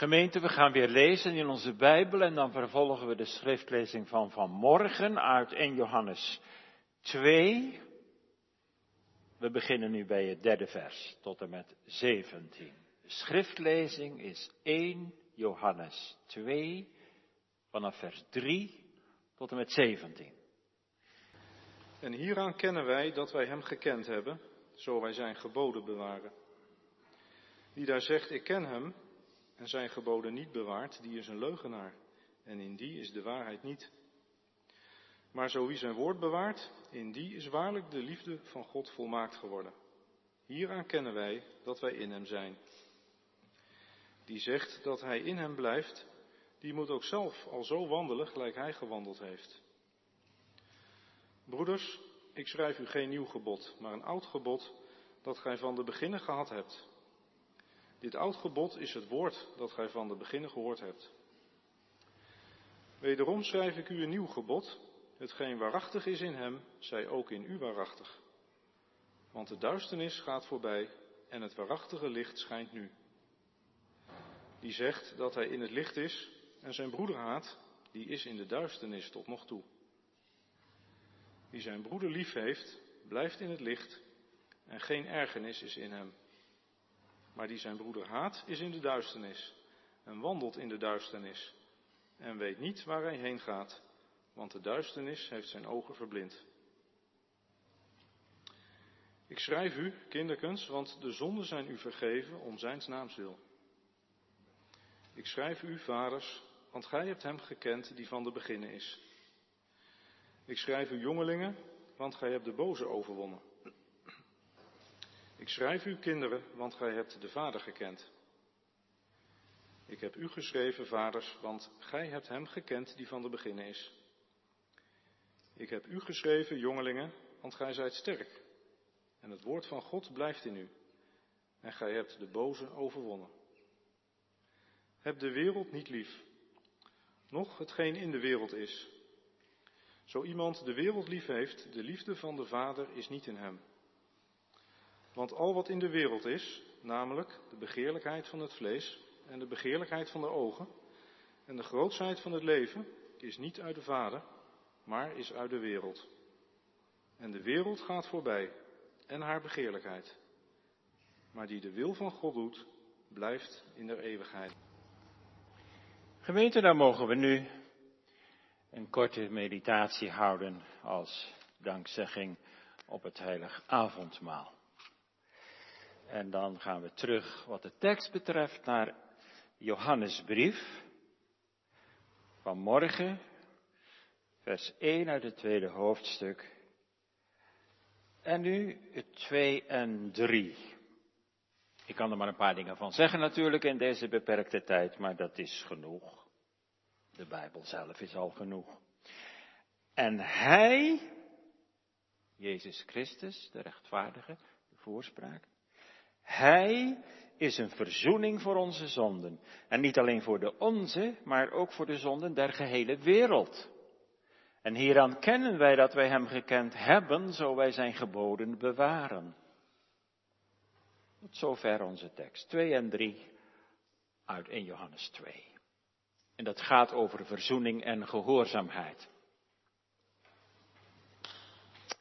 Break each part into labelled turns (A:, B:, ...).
A: Gemeente, we gaan weer lezen in onze Bijbel en dan vervolgen we de schriftlezing van vanmorgen uit 1 Johannes 2. We beginnen nu bij het derde vers tot en met 17. De schriftlezing is 1 Johannes 2 vanaf vers 3 tot en met 17.
B: En hieraan kennen wij dat wij Hem gekend hebben, zo wij Zijn geboden bewaren. Wie daar zegt, ik ken Hem, en Zijn geboden niet bewaart, die is een leugenaar, en in die is de waarheid niet. Maar zo wie Zijn woord bewaart, in die is waarlijk de liefde van God volmaakt geworden. Hieraan kennen wij dat wij in Hem zijn. Die zegt dat Hij in Hem blijft, die moet ook zelf al zo wandelen gelijk Hij gewandeld heeft. Broeders, ik schrijf u geen nieuw gebod, maar een oud gebod dat gij van de beginnen gehad hebt. Dit oud gebod is het woord dat gij van de beginnen gehoord hebt. Wederom schrijf ik u een nieuw gebod, hetgeen waarachtig is in hem, zij ook in u waarachtig. Want de duisternis gaat voorbij en het waarachtige licht schijnt nu. Die zegt dat hij in het licht is en zijn broeder haat, die is in de duisternis tot nog toe. Wie zijn broeder lief heeft, blijft in het licht en geen ergernis is in hem. Maar die zijn broeder haat, is in de duisternis en wandelt in de duisternis en weet niet waar hij heen gaat, want de duisternis heeft zijn ogen verblind. Ik schrijf u, kinderkens, want de zonden zijn u vergeven om zijn naams wil. Ik schrijf u, vaders, want gij hebt hem gekend die van de beginnen is. Ik schrijf u, jongelingen, want gij hebt de boze overwonnen. Ik schrijf u, kinderen, want gij hebt de Vader gekend. Ik heb u geschreven, vaders, want gij hebt hem gekend die van de beginnen is. Ik heb u geschreven, jongelingen, want gij zijt sterk. En het woord van God blijft in u. En gij hebt de boze overwonnen. Heb de wereld niet lief, noch hetgeen in de wereld is. Zo iemand de wereld lief heeft, de liefde van de Vader is niet in hem. Want al wat in de wereld is, namelijk de begeerlijkheid van het vlees en de begeerlijkheid van de ogen en de grootsheid van het leven, is niet uit de Vader, maar is uit de wereld. En de wereld gaat voorbij en haar begeerlijkheid. Maar die de wil van God doet, blijft in der eeuwigheid.
A: Gemeente, dan mogen we nu een korte meditatie houden als dankzegging op het heilig avondmaal. En dan gaan we terug wat de tekst betreft naar Johannesbrief van morgen, vers 1 uit het tweede hoofdstuk. En nu 2 en 3. Ik kan er maar een paar dingen van zeggen natuurlijk in deze beperkte tijd, maar dat is genoeg. De Bijbel zelf is al genoeg. En Hij, Jezus Christus, de rechtvaardige, de voorspraak, hij is een verzoening voor onze zonden. En niet alleen voor de onze, maar ook voor de zonden der gehele wereld. En hieraan kennen wij dat wij Hem gekend hebben, zo wij Zijn geboden bewaren. Tot zover onze tekst. 2 en 3 uit 1 Johannes 2. En dat gaat over verzoening en gehoorzaamheid.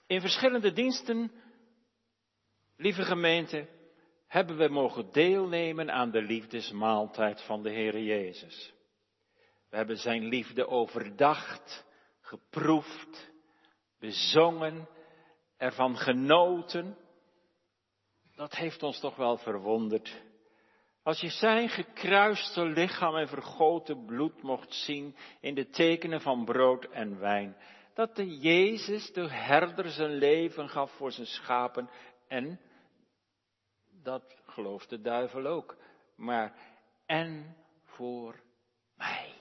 A: In verschillende diensten, lieve gemeente, hebben we mogen deelnemen aan de liefdesmaaltijd van de Heer Jezus. We hebben Zijn liefde overdacht, geproefd, bezongen, ervan genoten. Dat heeft ons toch wel verwonderd. Als je zijn gekruiste lichaam en vergoten bloed mocht zien in de tekenen van brood en wijn, dat de Jezus, de herder, zijn leven gaf voor zijn schapen en dat gelooft de duivel ook. Maar en voor mij.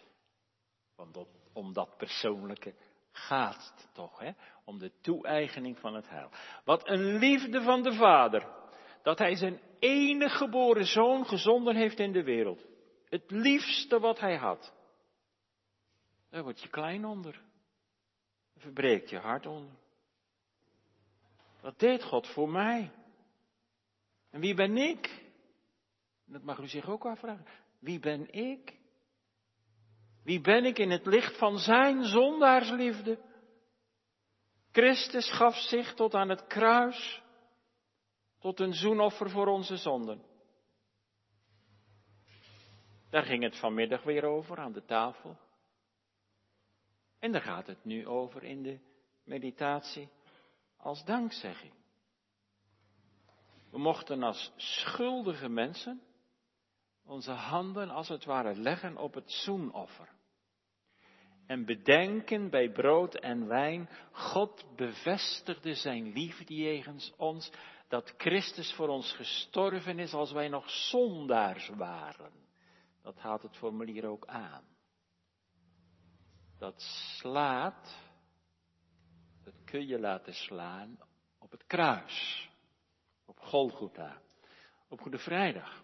A: Want om dat persoonlijke gaat het toch, hè? Om de toe-eigening van het heil. Wat een liefde van de Vader. Dat hij zijn enige geboren zoon gezonden heeft in de wereld. Het liefste wat hij had. Daar word je klein onder. Daar verbreekt je hart onder. Wat deed God voor mij? En wie ben ik? Dat mag u zich ook afvragen. Wie ben ik? Wie ben ik in het licht van zijn zondaarsliefde? Christus gaf zich tot aan het kruis, tot een zoenoffer voor onze zonden. Daar ging het vanmiddag weer over aan de tafel. En daar gaat het nu over in de meditatie als dankzegging. We mochten als schuldige mensen onze handen als het ware leggen op het zoenoffer. En bedenken bij brood en wijn, God bevestigde zijn liefde jegens ons, dat Christus voor ons gestorven is als wij nog zondaars waren. Dat haalt het formulier ook aan. Dat slaat, dat kun je laten slaan op het kruis, op Golgotha, op Goede Vrijdag.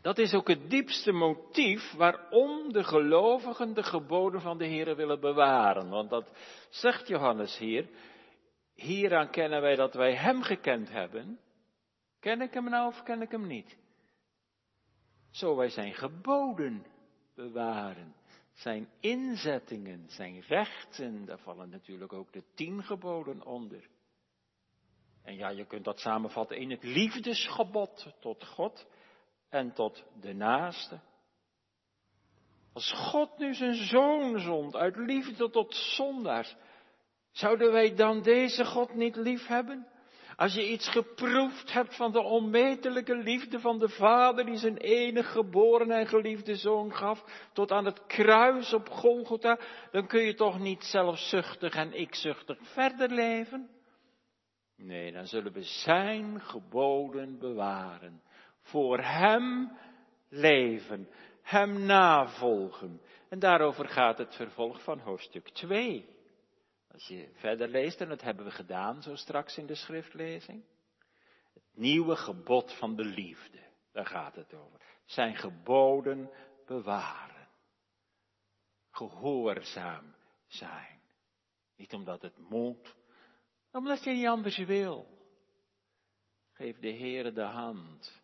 A: Dat is ook het diepste motief waarom de gelovigen de geboden van de Heer willen bewaren. Want dat zegt Johannes hier. Hieraan kennen wij dat wij Hem gekend hebben. Ken ik Hem nou of ken ik Hem niet? Zo wij Zijn geboden bewaren. Zijn inzettingen, zijn rechten, daar vallen natuurlijk ook de tien geboden onder. En ja, je kunt dat samenvatten in het liefdesgebod tot God en tot de naaste. Als God nu zijn zoon zond uit liefde tot zondaars, zouden wij dan deze God niet lief hebben? Als je iets geproefd hebt van de onmetelijke liefde van de Vader die zijn enige geboren en geliefde zoon gaf tot aan het kruis op Golgotha, dan kun je toch niet zelfzuchtig en ikzuchtig verder leven? Nee, dan zullen we zijn geboden bewaren voor Hem leven, Hem navolgen. En daarover gaat het vervolg van hoofdstuk 2. Als je verder leest, en dat hebben we gedaan zo straks in de schriftlezing. Het nieuwe gebod van de liefde, daar gaat het over. Zijn geboden bewaren. Gehoorzaam zijn. Niet omdat het moet, omdat je niet anders wil. Geef de Heere de hand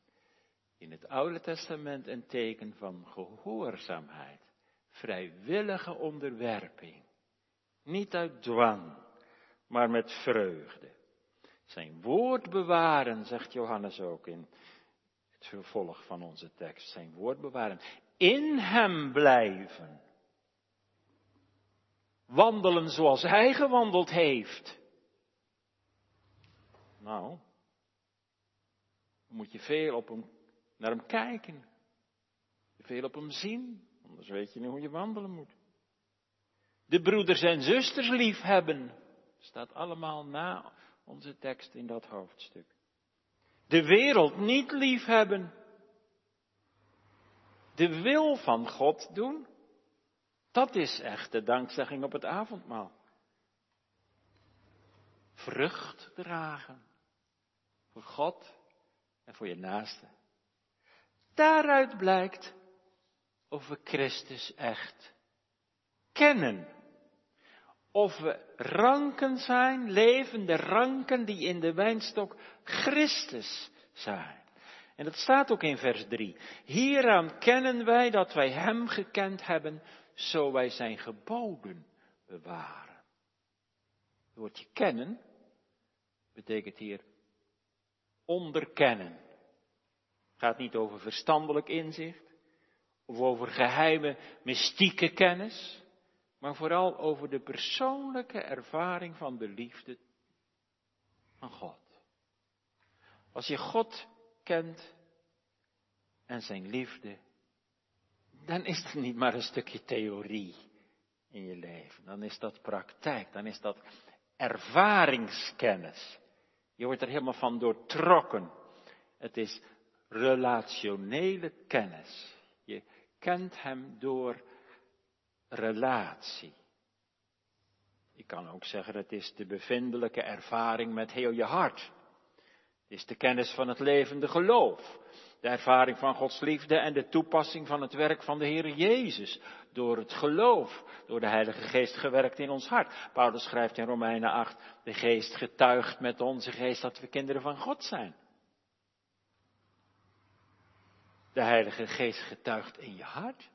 A: in het Oude Testament een teken van gehoorzaamheid, vrijwillige onderwerping. Niet uit dwang, maar met vreugde. Zijn woord bewaren, zegt Johannes ook in het vervolg van onze tekst. Zijn woord bewaren. In hem blijven. Wandelen zoals hij gewandeld heeft. Nou, moet je veel op hem naar hem kijken. Veel op hem zien, anders weet je niet hoe je wandelen moet. De broeders en zusters lief hebben. Staat allemaal na onze tekst in dat hoofdstuk. De wereld niet lief hebben. De wil van God doen. Dat is echt de dankzegging op het avondmaal. Vrucht dragen. Voor God en voor je naaste. Daaruit blijkt of we Christus echt kennen. Of we ranken zijn, levende ranken die in de wijnstok Christus zijn. En dat staat ook in vers 3. Hieraan kennen wij dat wij Hem gekend hebben, zo wij Zijn geboden bewaren. Het woordje kennen betekent hier onderkennen gaat niet over verstandelijk inzicht of over geheime mystieke kennis, maar vooral over de persoonlijke ervaring van de liefde van God. Als je God kent en zijn liefde, dan is dat niet maar een stukje theorie in je leven. Dan is dat praktijk, dan is dat ervaringskennis. Je wordt er helemaal van doortrokken. Het is relationele kennis. Je kent hem door relatie. Je kan ook zeggen, het is de bevindelijke ervaring met heel je hart. Het is de kennis van het levende geloof. De ervaring van Gods liefde en de toepassing van het werk van de Heer Jezus. Door het geloof, door de Heilige Geest gewerkt in ons hart. Paulus schrijft in Romeinen 8, de Geest getuigt met onze geest dat we kinderen van God zijn. De Heilige Geest getuigt in je hart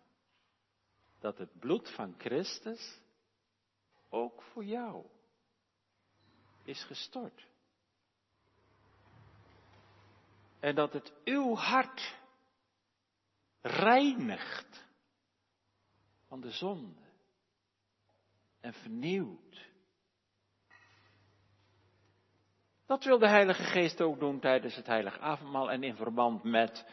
A: dat het bloed van Christus ook voor jou is gestort. En dat het uw hart reinigt van de zonde en vernieuwt. Dat wil de Heilige Geest ook doen tijdens het Heilige Avondmaal en in verband met,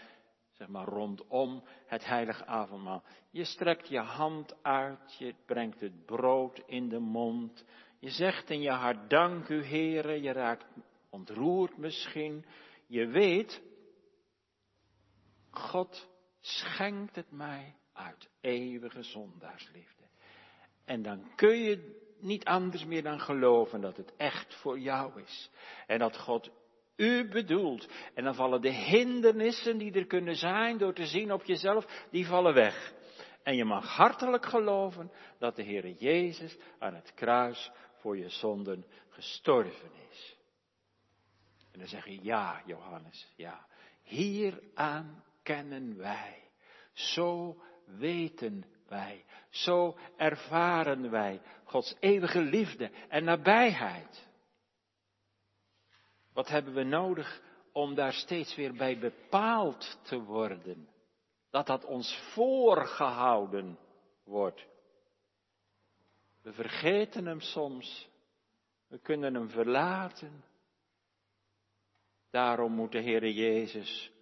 A: zeg maar rondom het Heilige Avondmaal. Je strekt je hand uit, je brengt het brood in de mond, je zegt in je hart dank u Heere, je raakt ontroerd misschien, je weet, God schenkt het mij uit eeuwige zondaarsliefde. En dan kun je niet anders meer dan geloven dat het echt voor jou is. En dat God u bedoelt. En dan vallen de hindernissen die er kunnen zijn door te zien op jezelf, die vallen weg. En je mag hartelijk geloven dat de Heere Jezus aan het kruis voor je zonden gestorven is. En dan zeg je, ja, Johannes, ja. Hieraan kennen wij. Zo weten wij. Zo ervaren wij Gods eeuwige liefde en nabijheid. Wat hebben we nodig om daar steeds weer bij bepaald te worden? Dat dat ons voorgehouden wordt. We vergeten hem soms. We kunnen hem verlaten. Daarom moet de Heere Jezus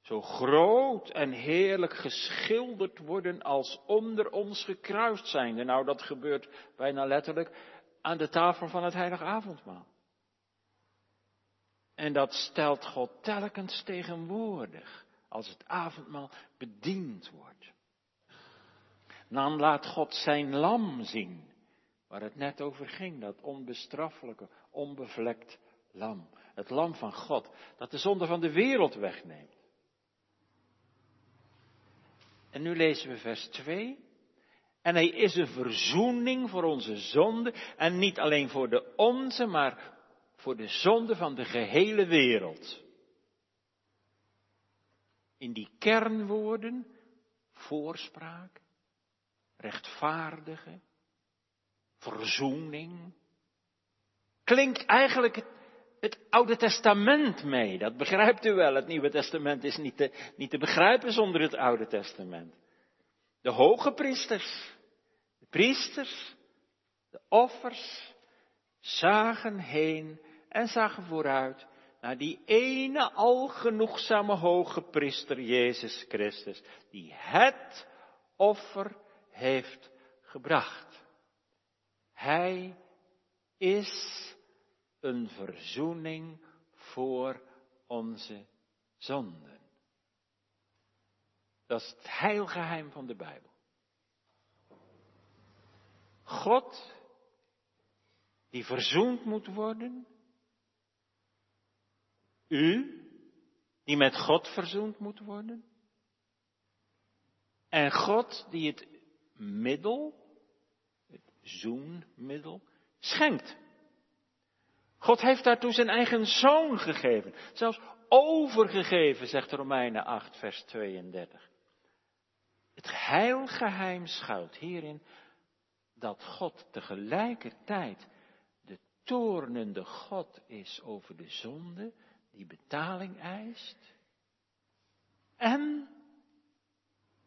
A: zo groot en heerlijk geschilderd worden als onder ons gekruist zijnde. Nou, dat gebeurt bijna letterlijk aan de tafel van het heilige avondmaal. En dat stelt God telkens tegenwoordig als het avondmaal bediend wordt. Dan laat God zijn lam zien, waar het net over ging, dat onbestraffelijke, onbevlekt lam. Het lam van God, dat de zonde van de wereld wegneemt. En nu lezen we vers 2. En hij is een verzoening voor onze zonde. En niet alleen voor de onze, maar voor de zonde van de gehele wereld. In die kernwoorden, voorspraak, rechtvaardige, verzoening, klinkt eigenlijk het Oude Testament mee. Dat begrijpt u wel. Het Nieuwe Testament is niet te, niet te begrijpen zonder het Oude Testament. De hoge priesters, de priesters, de offers, zagen heen en zagen vooruit naar die ene algenoegzame hoge priester Jezus Christus, die het offer heeft gebracht. Hij is een verzoening voor onze zonden. Dat is het heilgeheim van de Bijbel. God, die verzoend moet worden. U, die met God verzoend moet worden. En God, die het middel, het zoenmiddel, schenkt. God heeft daartoe zijn eigen zoon gegeven. Zelfs overgegeven, zegt Romeinen 8, vers 32. Het heilgeheim schuilt hierin dat God tegelijkertijd de toornende God is over de zonde die betaling eist. En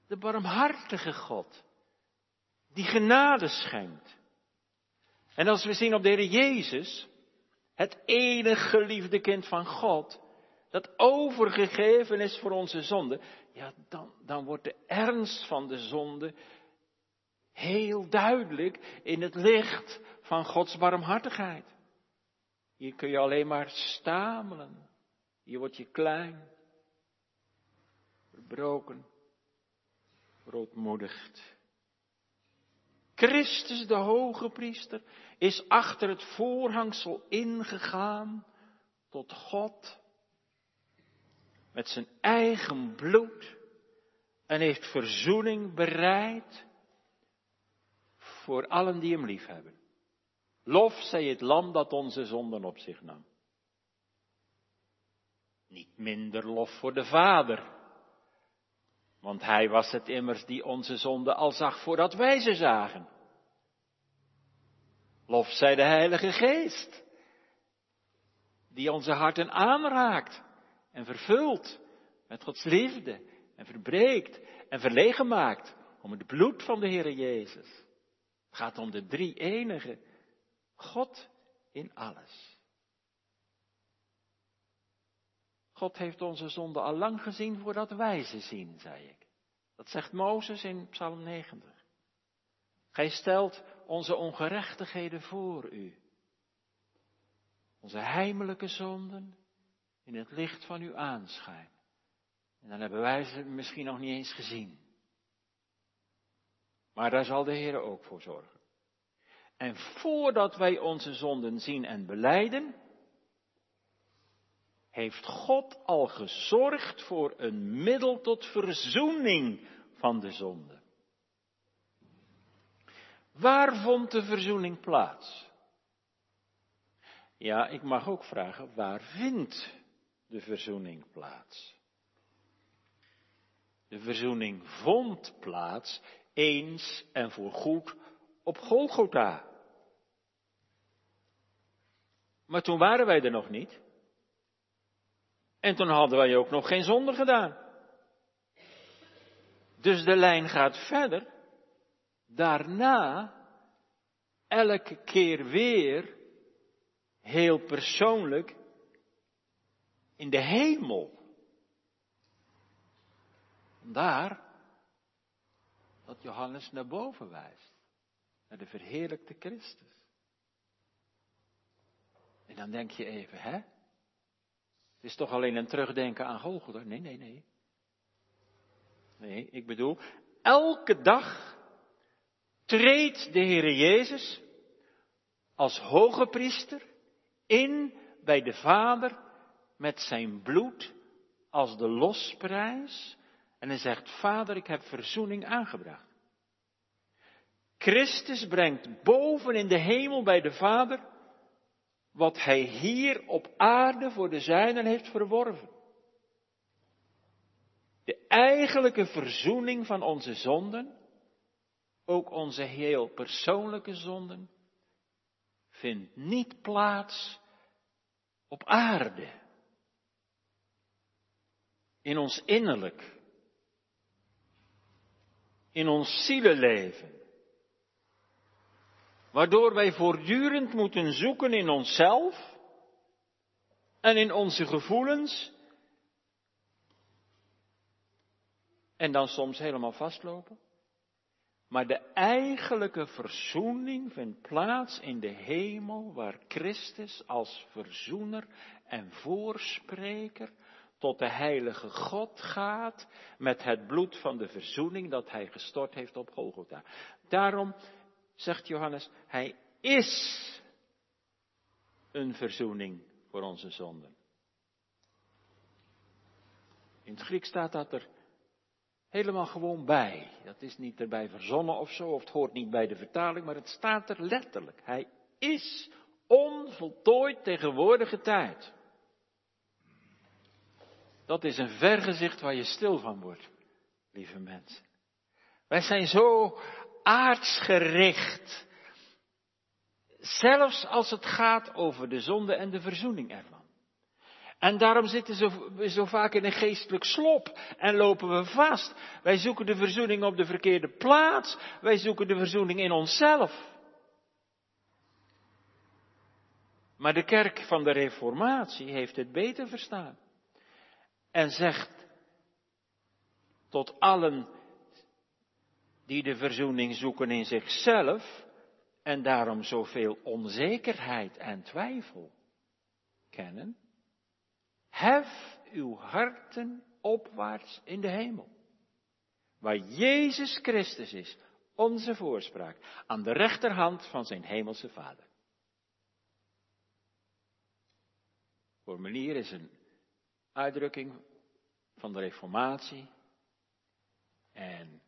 A: de barmhartige God die genade schenkt. En als we zien op de Heer Jezus, het enige geliefde kind van God, dat overgegeven is voor onze zonde, ja, dan, dan wordt de ernst van de zonde heel duidelijk in het licht van Gods barmhartigheid. Hier kun je alleen maar stamelen. Hier word je klein, verbroken, roodmoedigd. Christus, de hoge priester, is achter het voorhangsel ingegaan tot God met zijn eigen bloed en heeft verzoening bereid voor allen die hem lief hebben. Lof zij het lam dat onze zonden op zich nam. Niet minder lof voor de Vader, Want hij was het immers die onze zonde al zag voordat wij ze zagen. Lof zij de Heilige Geest, die onze harten aanraakt en vervult met Gods liefde en verbreekt en verlegen maakt om het bloed van de Heere Jezus. Het gaat om de drie enige God in alles. God heeft onze zonde al lang gezien voordat wij ze zien, zei ik. Dat zegt Mozes in Psalm 90. Gij stelt onze ongerechtigheden voor u. Onze heimelijke zonden in het licht van uw aanschijn. En dan hebben wij ze misschien nog niet eens gezien. Maar daar zal de Heer ook voor zorgen. En voordat wij onze zonden zien en beleiden, heeft God al gezorgd voor een middel tot verzoening van de zonde. Waar vond de verzoening plaats? Ja, ik mag ook vragen, waar vindt de verzoening plaats? De verzoening vond plaats eens en voorgoed op Golgotha. Maar toen waren wij er nog niet. En toen hadden wij ook nog geen zonde gedaan. Dus de lijn gaat verder. Daarna, elke keer weer, heel persoonlijk, in de hemel. Daar dat Johannes naar boven wijst, naar de verheerlijkte Christus. En dan denk je even, hè? Het is toch alleen een terugdenken aan Golgotha? Nee, nee, nee. Nee, ik bedoel, elke dag treedt de Heere Jezus als hoge priester in bij de Vader met zijn bloed als de losprijs. En hij zegt, Vader, ik heb verzoening aangebracht. Christus brengt boven in de hemel bij de Vader wat hij hier op aarde voor de zijnen heeft verworven. De eigenlijke verzoening van onze zonden, ook onze heel persoonlijke zonden, vindt niet plaats op aarde. In ons innerlijk. In ons zielenleven. Waardoor wij voortdurend moeten zoeken in onszelf en in onze gevoelens. En dan soms helemaal vastlopen. Maar de eigenlijke verzoening vindt plaats in de hemel, waar Christus als verzoener en voorspreker tot de heilige God gaat met het bloed van de verzoening dat hij gestort heeft op Golgotha. Daarom zegt Johannes, hij is een verzoening voor onze zonden. In het Grieks staat dat er helemaal gewoon bij. Dat is niet erbij verzonnen of zo, of het hoort niet bij de vertaling, maar het staat er letterlijk. Hij is onvoltooid tegenwoordige tijd. Dat is een vergezicht waar je stil van wordt, lieve mensen. Wij zijn zo aardsgericht. Zelfs als het gaat over de zonde en de verzoening ervan. En daarom zitten we zo vaak in een geestelijk slop en lopen we vast. Wij zoeken de verzoening op de verkeerde plaats. Wij zoeken de verzoening in onszelf. Maar de kerk van de Reformatie heeft het beter verstaan. En zegt tot allen die de verzoening zoeken in zichzelf en daarom zoveel onzekerheid en twijfel kennen. Hef uw harten opwaarts in de hemel, waar Jezus Christus is, onze voorspraak, aan de rechterhand van zijn hemelse Vader. Formulier is een uitdrukking van de Reformatie en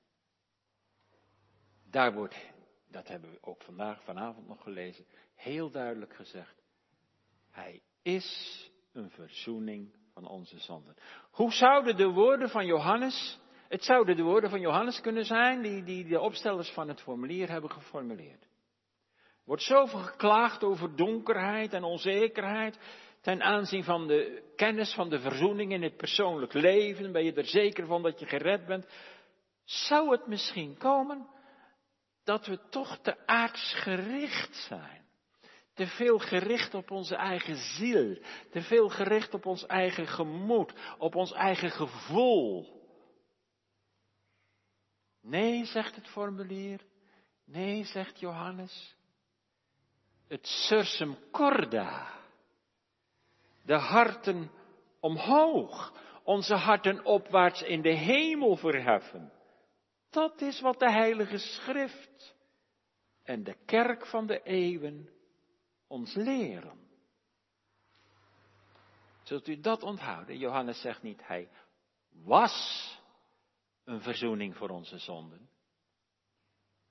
A: daar wordt, dat hebben we ook vandaag, vanavond nog gelezen, heel duidelijk gezegd. Hij is een verzoening van onze zonden. Hoe zouden de woorden van Johannes Het zouden de woorden van Johannes kunnen zijn die, die de opstellers van het formulier hebben geformuleerd. Er wordt zoveel geklaagd over donkerheid en onzekerheid ten aanzien van de kennis van de verzoening in het persoonlijk leven. Ben je er zeker van dat je gered bent? Zou het misschien komen dat we toch te aardsgericht zijn? Te veel gericht op onze eigen ziel, te veel gericht op ons eigen gemoed, op ons eigen gevoel. Nee, zegt het formulier. Nee, zegt Johannes. Het sursum corda. De harten omhoog. Onze harten opwaarts in de hemel verheffen. Dat is wat de Heilige Schrift en de kerk van de eeuwen ons leren. Zult u dat onthouden? Johannes zegt niet, hij was een verzoening voor onze zonden.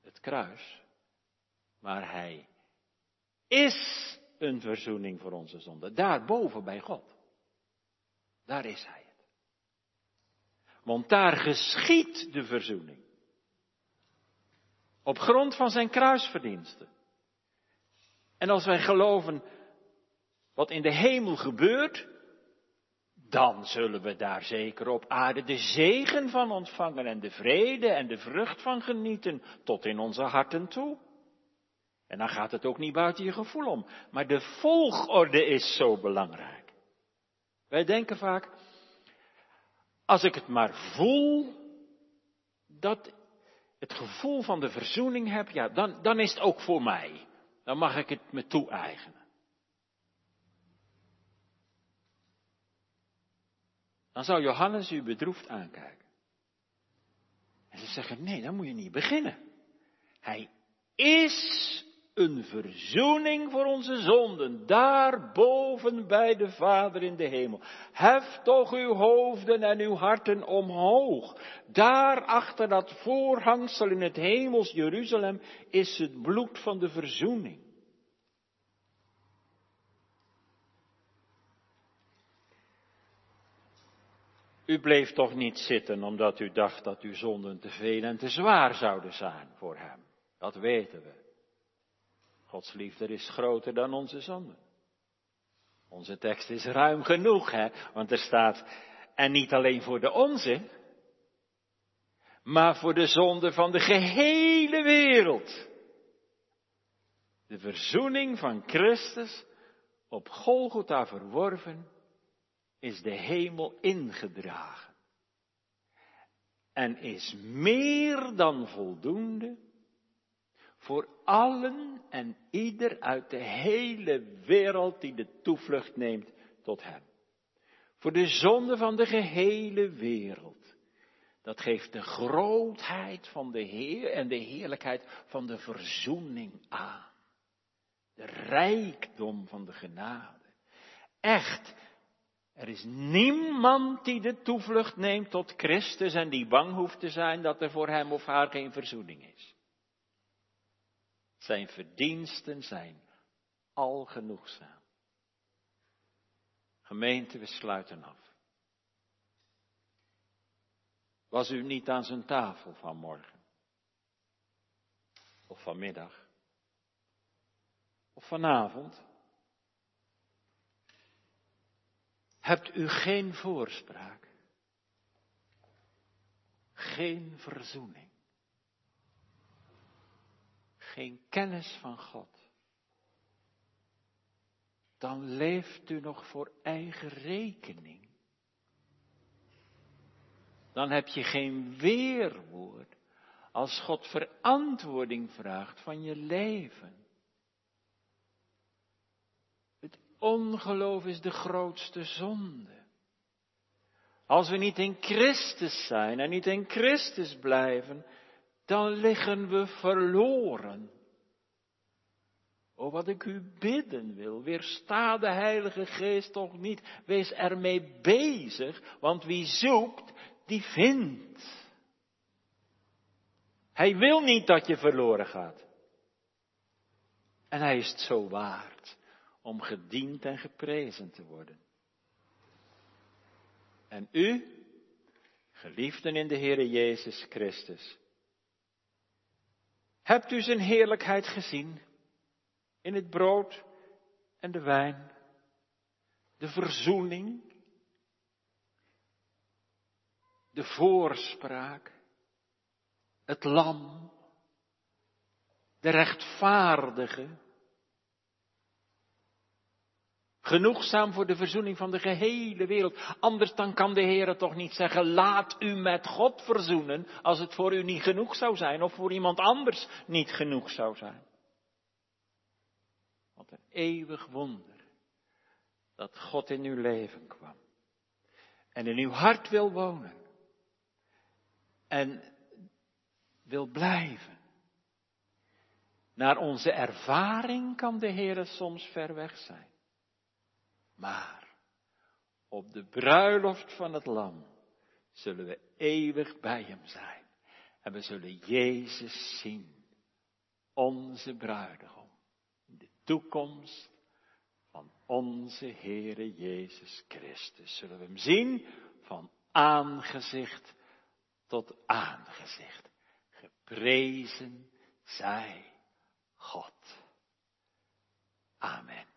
A: Het kruis. Maar hij is een verzoening voor onze zonden. Daarboven bij God. Daar is hij het. Want daar geschiet de verzoening. Op grond van zijn kruisverdiensten. En als wij geloven wat in de hemel gebeurt, dan zullen we daar zeker op aarde de zegen van ontvangen en de vrede en de vrucht van genieten tot in onze harten toe. En dan gaat het ook niet buiten je gevoel om. Maar de volgorde is zo belangrijk. Wij denken vaak, als ik het maar voel, dat het gevoel van de verzoening heb, ja, dan, dan is het ook voor mij. Dan mag ik het me toe-eigenen. Dan zou Johannes u bedroefd aankijken. En ze zeggen, nee, dan moet je niet beginnen. Hij is een verzoening voor onze zonden, daarboven bij de Vader in de hemel. Hef toch uw hoofden en uw harten omhoog. Daar achter dat voorhangsel in het hemels Jeruzalem is het bloed van de verzoening. U bleef toch niet zitten omdat u dacht dat uw zonden te veel en te zwaar zouden zijn voor Hem. Dat weten we. Gods liefde is groter dan onze zonden. Onze tekst is ruim genoeg, hè? Want er staat, en niet alleen voor de onze, maar voor de zonde van de gehele wereld. De verzoening van Christus op Golgotha verworven is de hemel ingedragen. En is meer dan voldoende voor allen en ieder uit de hele wereld die de toevlucht neemt tot Hem. Voor de zonde van de gehele wereld. Dat geeft de grootheid van de Heer en de heerlijkheid van de verzoening aan. De rijkdom van de genade. Echt, er is niemand die de toevlucht neemt tot Christus en die bang hoeft te zijn dat er voor hem of haar geen verzoening is. Zijn verdiensten zijn al genoegzaam. Gemeente, we sluiten af. Was u niet aan zijn tafel vanmorgen? Of vanmiddag? Of vanavond? Hebt u geen voorspraak? Geen verzoening? Geen kennis van God? Dan leeft u nog voor eigen rekening. Dan heb je geen weerwoord als God verantwoording vraagt van je leven. Ongeloof is de grootste zonde. Als we niet in Christus zijn en niet in Christus blijven, dan liggen we verloren. Oh, wat ik u bidden wil, weersta de Heilige Geest toch niet, wees ermee bezig, want wie zoekt, die vindt. Hij wil niet dat je verloren gaat. En hij is het zo waard om gediend en geprezen te worden. En u, Geliefden in de Heere Jezus Christus. Hebt u zijn heerlijkheid gezien in het brood en de wijn? De verzoening, de voorspraak, het lam, de rechtvaardige, Genoegzaam voor de verzoening van de gehele wereld. Anders dan kan de Heer toch niet zeggen, laat u met God verzoenen, als het voor u niet genoeg zou zijn, of voor iemand anders niet genoeg zou zijn. Wat een eeuwig wonder, dat God in uw leven kwam. En in uw hart wil wonen. En wil blijven. Naar onze ervaring kan de Heer soms ver weg zijn. Maar op de bruiloft van het lam zullen we eeuwig bij hem zijn. En we zullen Jezus zien, onze bruidegom, in de toekomst van onze Heere Jezus Christus. Zullen we hem zien van aangezicht tot aangezicht. Geprezen zij God. Amen.